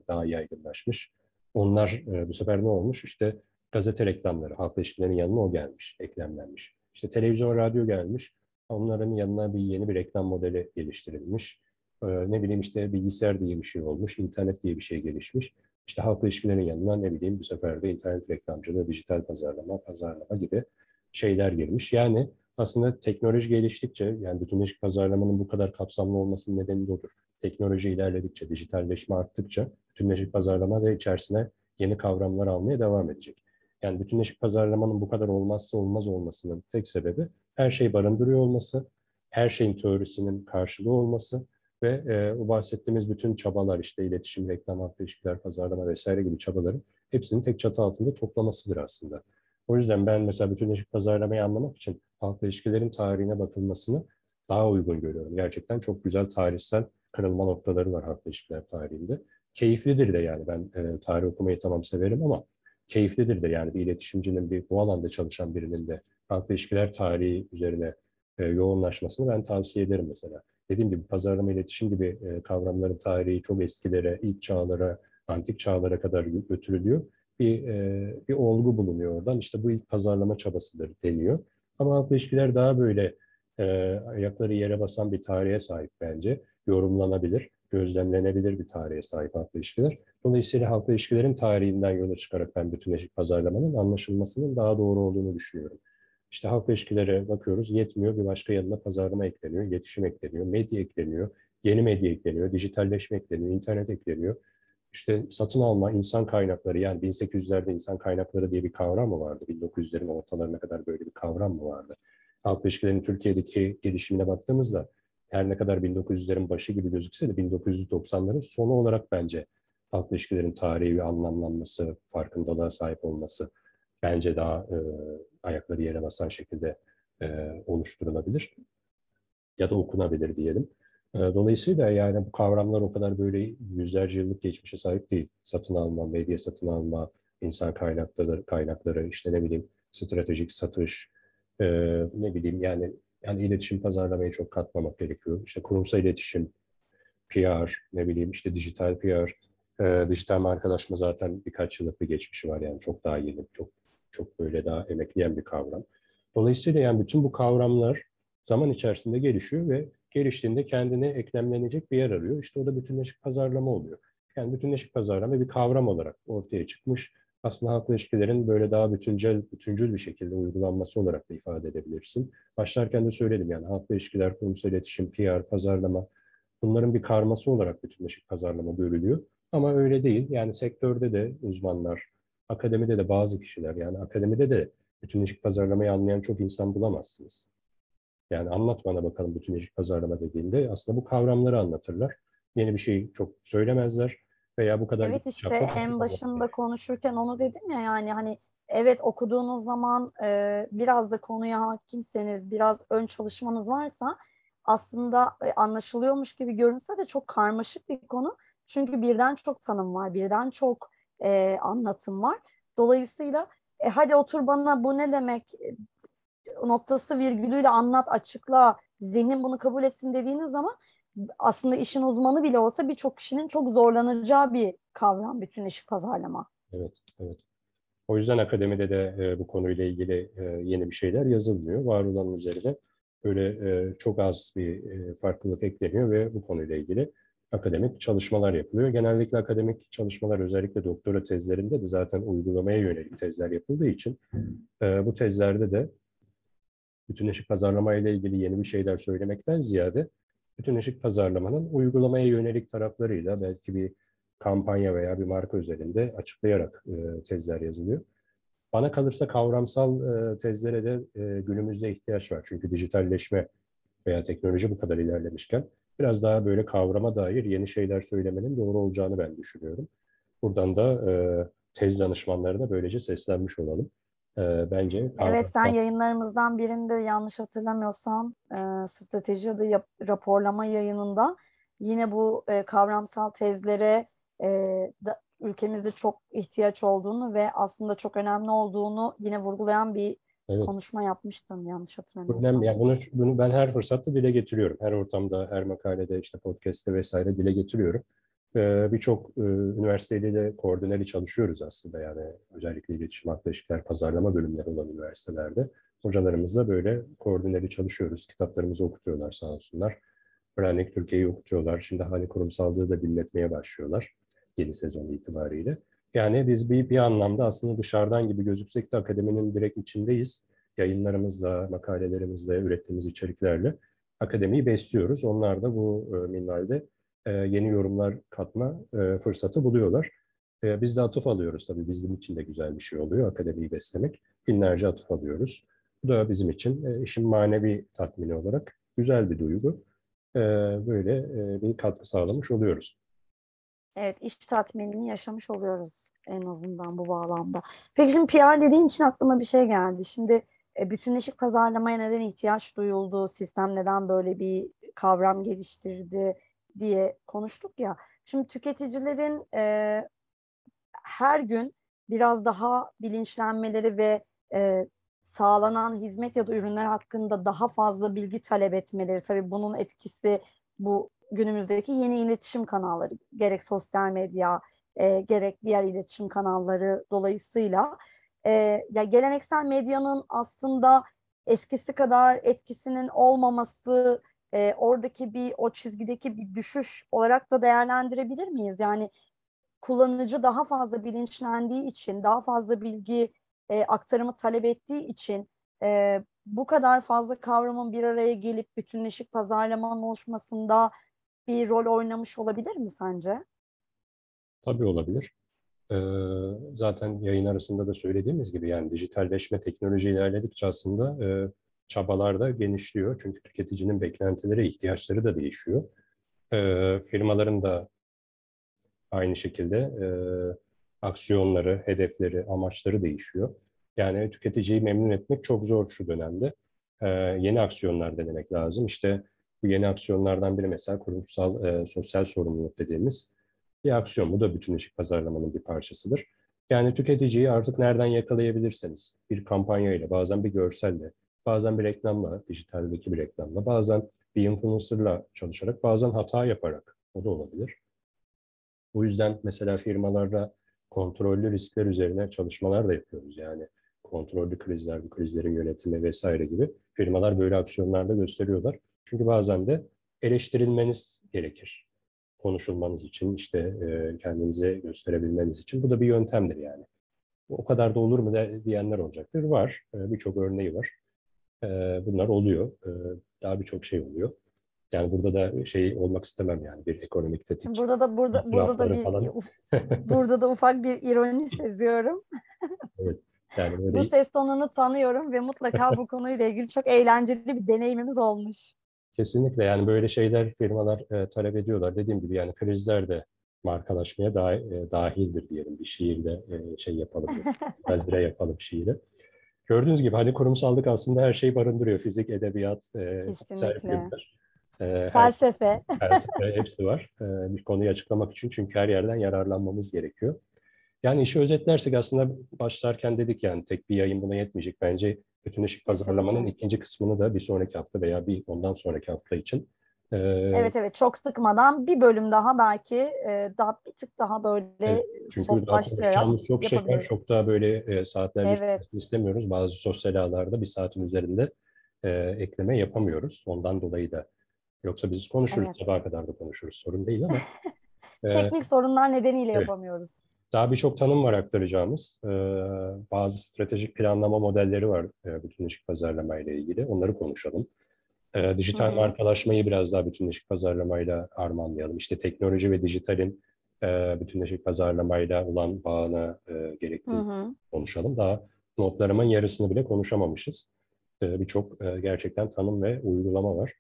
[SPEAKER 1] daha yaygınlaşmış. Onlar bu sefer ne olmuş? İşte gazete reklamları, halk ilişkilerin yanına o gelmiş, eklemlenmiş. İşte televizyon, radyo gelmiş. Onların yanına bir yeni bir reklam modeli geliştirilmiş. Ne bileyim işte bilgisayar diye bir şey olmuş, internet diye bir şey gelişmiş. İşte halk ilişkilerin yanına ne bileyim bu sefer de internet reklamcılığı, dijital pazarlama, pazarlama gibi şeyler girmiş. Yani aslında teknoloji geliştikçe, yani bütünleşik pazarlamanın bu kadar kapsamlı olmasının nedeni de odur. Teknoloji ilerledikçe, dijitalleşme arttıkça bütünleşik pazarlama da içerisine yeni kavramlar almaya devam edecek. Yani bütünleşik pazarlamanın bu kadar olmazsa olmaz olmasının tek sebebi her şey barındırıyor olması, her şeyin teorisinin karşılığı olması ve e, o bahsettiğimiz bütün çabalar işte iletişim, reklam, halkla ilişkiler, pazarlama vesaire gibi çabaların hepsinin tek çatı altında toplamasıdır aslında. O yüzden ben mesela bütünleşik pazarlamayı anlamak için halkla ilişkilerin tarihine bakılmasını daha uygun görüyorum. Gerçekten çok güzel tarihsel kırılma noktaları var halkla ilişkiler tarihinde. Keyiflidir de yani ben e, tarih okumayı tamam severim ama keyiflidir de yani bir iletişimcinin, bir bu alanda çalışan birinin de halkla ilişkiler tarihi üzerine e, yoğunlaşmasını ben tavsiye ederim mesela. Dediğim gibi pazarlama iletişim gibi e, kavramların tarihi çok eskilere, ilk çağlara, antik çağlara kadar götürülüyor bir, e, bir olgu bulunuyor oradan. İşte bu ilk pazarlama çabasıdır deniyor. Ama halkla ilişkiler daha böyle e, ayakları yere basan bir tarihe sahip bence. Yorumlanabilir, gözlemlenebilir bir tarihe sahip halkla ilişkiler. Dolayısıyla halkla ilişkilerin tarihinden yola çıkarak ben bütünleşik pazarlamanın anlaşılmasının daha doğru olduğunu düşünüyorum. İşte halkla ilişkilere bakıyoruz, yetmiyor. Bir başka yanına pazarlama ekleniyor, iletişim ekleniyor, medya ekleniyor, yeni medya ekleniyor, dijitalleşme ekleniyor, internet ekleniyor işte satın alma, insan kaynakları yani 1800'lerde insan kaynakları diye bir kavram mı vardı? 1900'lerin ortalarına kadar böyle bir kavram mı vardı? Halk ilişkilerin Türkiye'deki gelişimine baktığımızda her ne kadar 1900'lerin başı gibi gözükse de 1990'ların sonu olarak bence halk ilişkilerin tarihi ve anlamlanması, farkındalığa sahip olması bence daha e, ayakları yere basan şekilde e, oluşturulabilir ya da okunabilir diyelim. Ee, dolayısıyla yani bu kavramlar o kadar böyle yüzlerce yıllık geçmişe sahip değil. Satın alma, medya satın alma, insan kaynakları, kaynakları işte ne bileyim stratejik satış, e, ne bileyim yani yani iletişim pazarlamayı çok katmamak gerekiyor. İşte kurumsal iletişim, PR, ne bileyim işte dijital PR, e, dijital markalaşma zaten birkaç yıllık bir geçmişi var yani çok daha yeni, çok çok böyle daha emekleyen bir kavram. Dolayısıyla yani bütün bu kavramlar zaman içerisinde gelişiyor ve geliştiğinde kendine eklemlenecek bir yer arıyor. İşte o da bütünleşik pazarlama oluyor. Yani bütünleşik pazarlama bir kavram olarak ortaya çıkmış. Aslında halkla ilişkilerin böyle daha bütüncül, bütüncül bir şekilde uygulanması olarak da ifade edebilirsin. Başlarken de söyledim yani halkla ilişkiler, kurumsal iletişim, PR, pazarlama bunların bir karması olarak bütünleşik pazarlama görülüyor. Ama öyle değil. Yani sektörde de uzmanlar, akademide de bazı kişiler yani akademide de bütünleşik pazarlamayı anlayan çok insan bulamazsınız. Yani anlat bana bakalım bütünleşik pazarlama dediğinde aslında bu kavramları anlatırlar. Yeni bir şey çok söylemezler veya bu kadar...
[SPEAKER 2] Evet işte en başında konuşurken onu dedim ya yani hani evet okuduğunuz zaman e, biraz da konuya hakimseniz, biraz ön çalışmanız varsa aslında e, anlaşılıyormuş gibi görünse de çok karmaşık bir konu. Çünkü birden çok tanım var, birden çok e, anlatım var. Dolayısıyla e, hadi otur bana bu ne demek e, noktası virgülüyle anlat, açıkla, zihnin bunu kabul etsin dediğiniz zaman aslında işin uzmanı bile olsa birçok kişinin çok zorlanacağı bir kavram bütün işi pazarlama.
[SPEAKER 1] Evet, evet. O yüzden akademide de e, bu konuyla ilgili e, yeni bir şeyler yazılmıyor. Var olan üzerine böyle e, çok az bir e, farklılık ekleniyor ve bu konuyla ilgili akademik çalışmalar yapılıyor. Genellikle akademik çalışmalar özellikle doktora tezlerinde de zaten uygulamaya yönelik tezler yapıldığı için e, bu tezlerde de bütünleşik pazarlama ile ilgili yeni bir şeyler söylemekten ziyade bütünleşik pazarlamanın uygulamaya yönelik taraflarıyla belki bir kampanya veya bir marka üzerinde açıklayarak e, tezler yazılıyor. Bana kalırsa kavramsal e, tezlere de e, günümüzde ihtiyaç var. Çünkü dijitalleşme veya teknoloji bu kadar ilerlemişken biraz daha böyle kavrama dair yeni şeyler söylemenin doğru olacağını ben düşünüyorum. Buradan da e, tez danışmanlarına böylece seslenmiş olalım. E, bence
[SPEAKER 2] Evet sen yayınlarımızdan birinde yanlış hatırlamıyorsam e, strateji adı yap, raporlama yayınında yine bu e, kavramsal tezlere e, da, ülkemizde çok ihtiyaç olduğunu ve aslında çok önemli olduğunu yine vurgulayan bir evet. konuşma yapmıştım yanlış hatırlamıyorsam.
[SPEAKER 1] Yani bunu, bunu ben her fırsatta dile getiriyorum. Her ortamda, her makalede, işte podcast'te vesaire dile getiriyorum. Ee, Birçok e, üniversiteyle de koordineli çalışıyoruz aslında yani özellikle iletişim, halkla ilişkiler, pazarlama bölümleri olan üniversitelerde. Hocalarımızla böyle koordineli çalışıyoruz. Kitaplarımızı okutuyorlar sağ olsunlar. Örnek Türkiye'yi okutuyorlar. Şimdi hani kurumsallığı da dinletmeye başlıyorlar yeni sezon itibariyle. Yani biz bir, bir anlamda aslında dışarıdan gibi gözüksek de akademinin direkt içindeyiz. Yayınlarımızla, makalelerimizle, ürettiğimiz içeriklerle akademiyi besliyoruz. Onlar da bu e, minvalde e, yeni yorumlar katma e, fırsatı buluyorlar. E, biz de atıf alıyoruz tabii. Bizim için de güzel bir şey oluyor akademiyi beslemek. Binlerce atıf alıyoruz. Bu da bizim için e, işin manevi tatmini olarak güzel bir duygu. E, böyle e, bir katkı sağlamış oluyoruz.
[SPEAKER 2] Evet, iş tatminini yaşamış oluyoruz en azından bu bağlamda. Peki şimdi PR dediğin için aklıma bir şey geldi. Şimdi e, bütünleşik pazarlamaya neden ihtiyaç duyuldu, sistem neden böyle bir kavram geliştirdi diye konuştuk ya. Şimdi tüketicilerin e, her gün biraz daha bilinçlenmeleri ve e, sağlanan hizmet ya da ürünler hakkında daha fazla bilgi talep etmeleri tabii bunun etkisi bu günümüzdeki yeni iletişim kanalları gerek sosyal medya e, gerek diğer iletişim kanalları dolayısıyla e, ya geleneksel medyanın aslında eskisi kadar etkisinin olmaması e, oradaki bir o çizgideki bir düşüş olarak da değerlendirebilir miyiz? Yani kullanıcı daha fazla bilinçlendiği için, daha fazla bilgi e, aktarımı talep ettiği için e, bu kadar fazla kavramın bir araya gelip bütünleşik pazarlamanın oluşmasında bir rol oynamış olabilir mi sence?
[SPEAKER 1] Tabii olabilir. Ee, zaten yayın arasında da söylediğimiz gibi yani dijitalleşme teknoloji ilerledikçe aslında e, çabalar da genişliyor. Çünkü tüketicinin beklentileri, ihtiyaçları da değişiyor. E, firmaların da aynı şekilde e, aksiyonları, hedefleri, amaçları değişiyor. Yani tüketiciyi memnun etmek çok zor şu dönemde. E, yeni aksiyonlar denemek lazım. İşte bu yeni aksiyonlardan biri mesela kurumsal e, sosyal sorumluluk dediğimiz bir aksiyon. Bu da bütünleşik pazarlamanın bir parçasıdır. Yani tüketiciyi artık nereden yakalayabilirseniz bir kampanyayla, bazen bir görselle, bazen bir reklamla, dijitaldeki bir reklamla, bazen bir influencerla çalışarak, bazen hata yaparak o da olabilir. Bu yüzden mesela firmalarda kontrollü riskler üzerine çalışmalar da yapıyoruz. Yani kontrollü krizler, bu krizlerin yönetimi vesaire gibi firmalar böyle aksiyonlarda gösteriyorlar. Çünkü bazen de eleştirilmeniz gerekir. Konuşulmanız için, işte e, kendinize gösterebilmeniz için. Bu da bir yöntemdir yani. O kadar da olur mu de, diyenler olacaktır. Var. E, Birçok örneği var. E, bunlar oluyor. E, daha birçok şey oluyor. Yani burada da şey olmak istemem yani bir ekonomik tetik.
[SPEAKER 2] Burada da burada burada da bir falan. burada da ufak bir ironi *laughs* seziyorum.
[SPEAKER 1] evet. Yani
[SPEAKER 2] böyle... Bu ses tonunu tanıyorum ve mutlaka bu konuyla ilgili çok eğlenceli bir deneyimimiz olmuş.
[SPEAKER 1] Kesinlikle yani böyle şeyler firmalar e, talep ediyorlar. Dediğim gibi yani krizler de markalaşmaya da, e, dahildir diyelim. Bir şiirde e, şey yapalım, *laughs* gazire yapalım şiiri. Gördüğünüz gibi hani kurumsallık aslında her şeyi barındırıyor. Fizik, edebiyat, e,
[SPEAKER 2] Kesinlikle. E, felsefe. *laughs*
[SPEAKER 1] felsefe hepsi var. E, bir konuyu açıklamak için çünkü her yerden yararlanmamız gerekiyor. Yani işi özetlersek aslında başlarken dedik yani tek bir yayın buna yetmeyecek. Bence bütün ışık pazarlamanın ikinci kısmını da bir sonraki hafta veya bir ondan sonraki hafta için
[SPEAKER 2] ee, evet evet. Çok sıkmadan bir bölüm daha belki e, daha bir tık daha böyle evet,
[SPEAKER 1] çünkü daha konuşacağımız çok şey var. çok daha böyle e, saatlerce evet. istemiyoruz. Bazı sosyal ağlarda bir saatin üzerinde e, ekleme yapamıyoruz. Ondan dolayı da. Yoksa biz konuşuruz evet. sabaha kadar da konuşuruz. Sorun değil ama. *laughs*
[SPEAKER 2] Teknik sorunlar nedeniyle evet. yapamıyoruz.
[SPEAKER 1] Daha birçok tanım var aktaracağımız. Ee, bazı stratejik planlama modelleri var e, bütünleşik pazarlama ile ilgili. Onları konuşalım. E, dijital markalaşmayı biraz daha bütünleşik pazarlamayla armanlayalım. İşte teknoloji ve dijitalin e, bütünleşik pazarlamayla olan bağını e, gerekli konuşalım. Daha notlarımın yarısını bile konuşamamışız. E, Birçok e, gerçekten tanım ve uygulama var.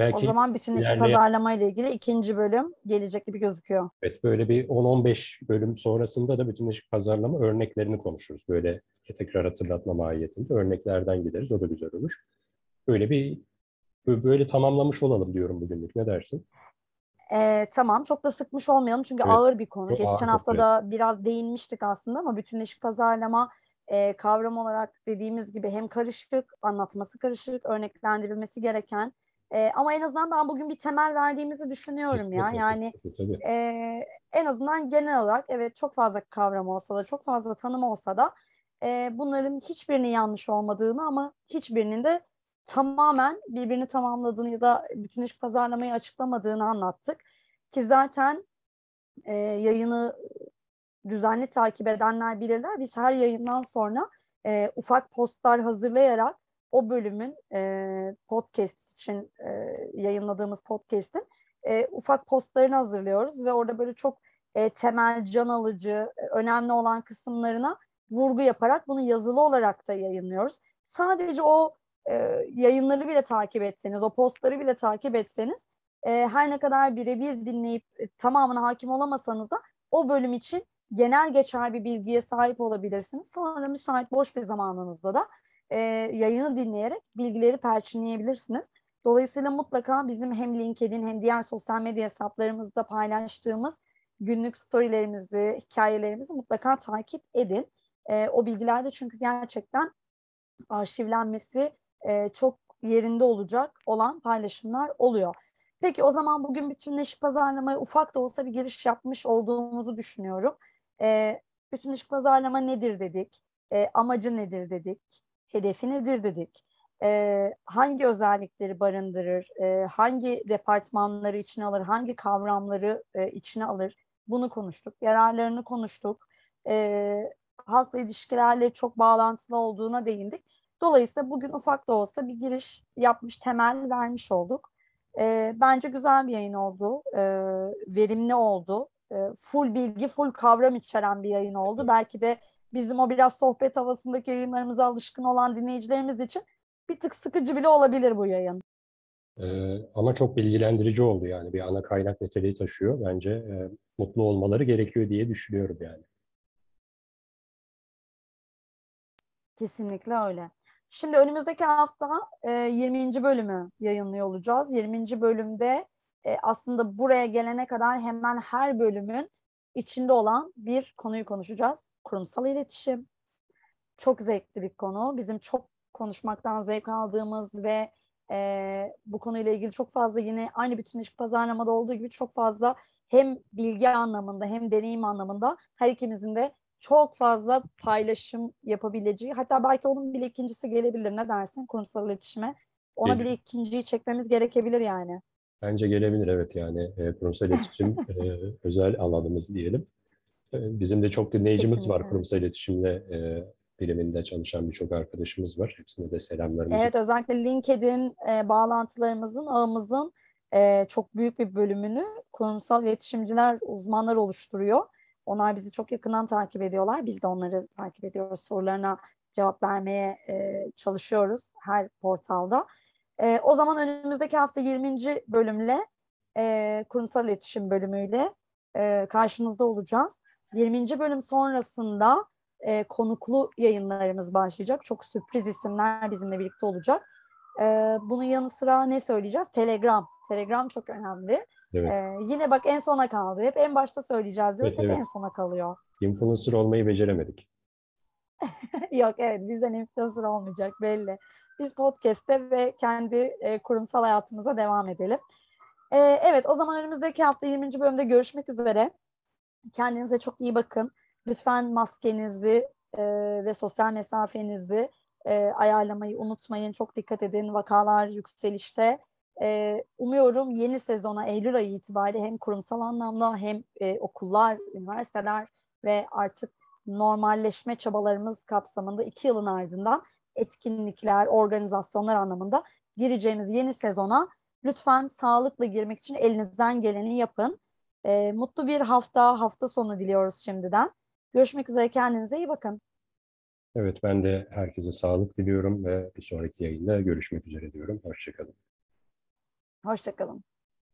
[SPEAKER 2] Belki o zaman bütünleşik ilerleyen... pazarlama ile ilgili ikinci bölüm gelecek gibi gözüküyor.
[SPEAKER 1] Evet böyle bir 10-15 bölüm sonrasında da bütünleşik pazarlama örneklerini konuşuruz. Böyle tekrar hatırlatma mahiyetinde örneklerden gideriz. O da güzel olur. Böyle bir böyle tamamlamış olalım diyorum bugünlük. Ne dersin?
[SPEAKER 2] Ee, tamam çok da sıkmış olmayalım çünkü evet, ağır bir konu. Geçen hafta da biraz değinmiştik aslında ama bütünleşik pazarlama e, kavram olarak dediğimiz gibi hem karışık, anlatması karışık, örneklendirilmesi gereken e, ama en azından ben bugün bir temel verdiğimizi düşünüyorum ya. Yani e, en azından genel olarak evet çok fazla kavram olsa da çok fazla tanım olsa da e, bunların hiçbirinin yanlış olmadığını ama hiçbirinin de tamamen birbirini tamamladığını ya da bütünleşik pazarlamayı açıklamadığını anlattık. Ki zaten e, yayını düzenli takip edenler bilirler. Biz her yayından sonra e, ufak postlar hazırlayarak o bölümün e, podcast için e, yayınladığımız podcast'in e, ufak postlarını hazırlıyoruz ve orada böyle çok e, temel, can alıcı, e, önemli olan kısımlarına vurgu yaparak bunu yazılı olarak da yayınlıyoruz. Sadece o e, yayınları bile takip etseniz, o postları bile takip etseniz e, her ne kadar birebir dinleyip e, tamamına hakim olamasanız da o bölüm için genel geçer bir bilgiye sahip olabilirsiniz. Sonra müsait boş bir zamanınızda da e, yayını dinleyerek bilgileri perçinleyebilirsiniz. Dolayısıyla mutlaka bizim hem LinkedIn hem diğer sosyal medya hesaplarımızda paylaştığımız günlük storylerimizi, hikayelerimizi mutlaka takip edin. E, o bilgilerde çünkü gerçekten arşivlenmesi e, çok yerinde olacak olan paylaşımlar oluyor. Peki o zaman bugün bütünleşik pazarlamaya ufak da olsa bir giriş yapmış olduğumuzu düşünüyorum. E, bütünleşik pazarlama nedir dedik, e, amacı nedir dedik, hedefi nedir dedik, e, hangi özellikleri barındırır, e, hangi departmanları içine alır, hangi kavramları e, içine alır? Bunu konuştuk, yararlarını konuştuk, e, halkla ilişkilerle çok bağlantılı olduğuna değindik. Dolayısıyla bugün ufak da olsa bir giriş yapmış, temel vermiş olduk. E, bence güzel bir yayın oldu, e, verimli oldu, e, full bilgi, full kavram içeren bir yayın oldu. Belki de bizim o biraz sohbet havasındaki yayınlarımıza alışkın olan dinleyicilerimiz için bir tık sıkıcı bile olabilir bu yayın.
[SPEAKER 1] Ee, ama çok bilgilendirici oldu yani bir ana kaynak niteliği taşıyor. Bence e, mutlu olmaları gerekiyor diye düşünüyorum yani.
[SPEAKER 2] Kesinlikle öyle. Şimdi önümüzdeki hafta e, 20. bölümü yayınlıyor olacağız. 20. bölümde e, aslında buraya gelene kadar hemen her bölümün içinde olan bir konuyu konuşacağız. Kurumsal iletişim. Çok zevkli bir konu. Bizim çok konuşmaktan zevk aldığımız ve e, bu konuyla ilgili çok fazla yine aynı bütünleşik pazarlamada olduğu gibi çok fazla hem bilgi anlamında hem deneyim anlamında her ikimizin de çok fazla paylaşım yapabileceği hatta belki onun bile ikincisi gelebilir ne dersin kurumsal iletişime ona Gelir. bile ikinciyi çekmemiz gerekebilir yani.
[SPEAKER 1] Bence gelebilir evet yani e, kurumsal iletişim *laughs* e, özel alanımız diyelim. E, bizim de çok dinleyicimiz var kurumsal iletişimle e, biliminde çalışan birçok arkadaşımız var. Hepsine de selamlarımızı.
[SPEAKER 2] Evet özellikle LinkedIn e, bağlantılarımızın, ağımızın e, çok büyük bir bölümünü kurumsal iletişimciler, uzmanlar oluşturuyor. Onlar bizi çok yakından takip ediyorlar. Biz de onları takip ediyoruz. Sorularına cevap vermeye e, çalışıyoruz her portalda. E, o zaman önümüzdeki hafta 20. bölümle e, kurumsal iletişim bölümüyle e, karşınızda olacağız. 20. bölüm sonrasında e, konuklu yayınlarımız başlayacak. Çok sürpriz isimler bizimle birlikte olacak. E, bunun yanı sıra ne söyleyeceğiz? Telegram. Telegram çok önemli.
[SPEAKER 1] Evet.
[SPEAKER 2] E, yine bak en sona kaldı. Hep en başta söyleyeceğiz diyoruz.
[SPEAKER 1] Evet, evet.
[SPEAKER 2] en sona kalıyor.
[SPEAKER 1] Influencer olmayı beceremedik. *laughs*
[SPEAKER 2] Yok evet bizden influencer olmayacak belli. Biz podcast'te ve kendi e, kurumsal hayatımıza devam edelim. E, evet o zaman önümüzdeki hafta 20. bölümde görüşmek üzere. Kendinize çok iyi bakın. Lütfen maskenizi e, ve sosyal mesafenizi e, ayarlamayı unutmayın. Çok dikkat edin. Vakalar yükselişte. E, umuyorum yeni sezona Eylül ayı itibariyle hem kurumsal anlamda hem e, okullar, üniversiteler ve artık normalleşme çabalarımız kapsamında iki yılın ardından etkinlikler, organizasyonlar anlamında gireceğimiz yeni sezona lütfen sağlıkla girmek için elinizden geleni yapın. E, mutlu bir hafta, hafta sonu diliyoruz şimdiden. Görüşmek üzere, kendinize iyi bakın.
[SPEAKER 1] Evet ben de herkese sağlık diliyorum ve bir sonraki yayında görüşmek üzere diyorum. Hoşçakalın.
[SPEAKER 2] Hoşçakalın.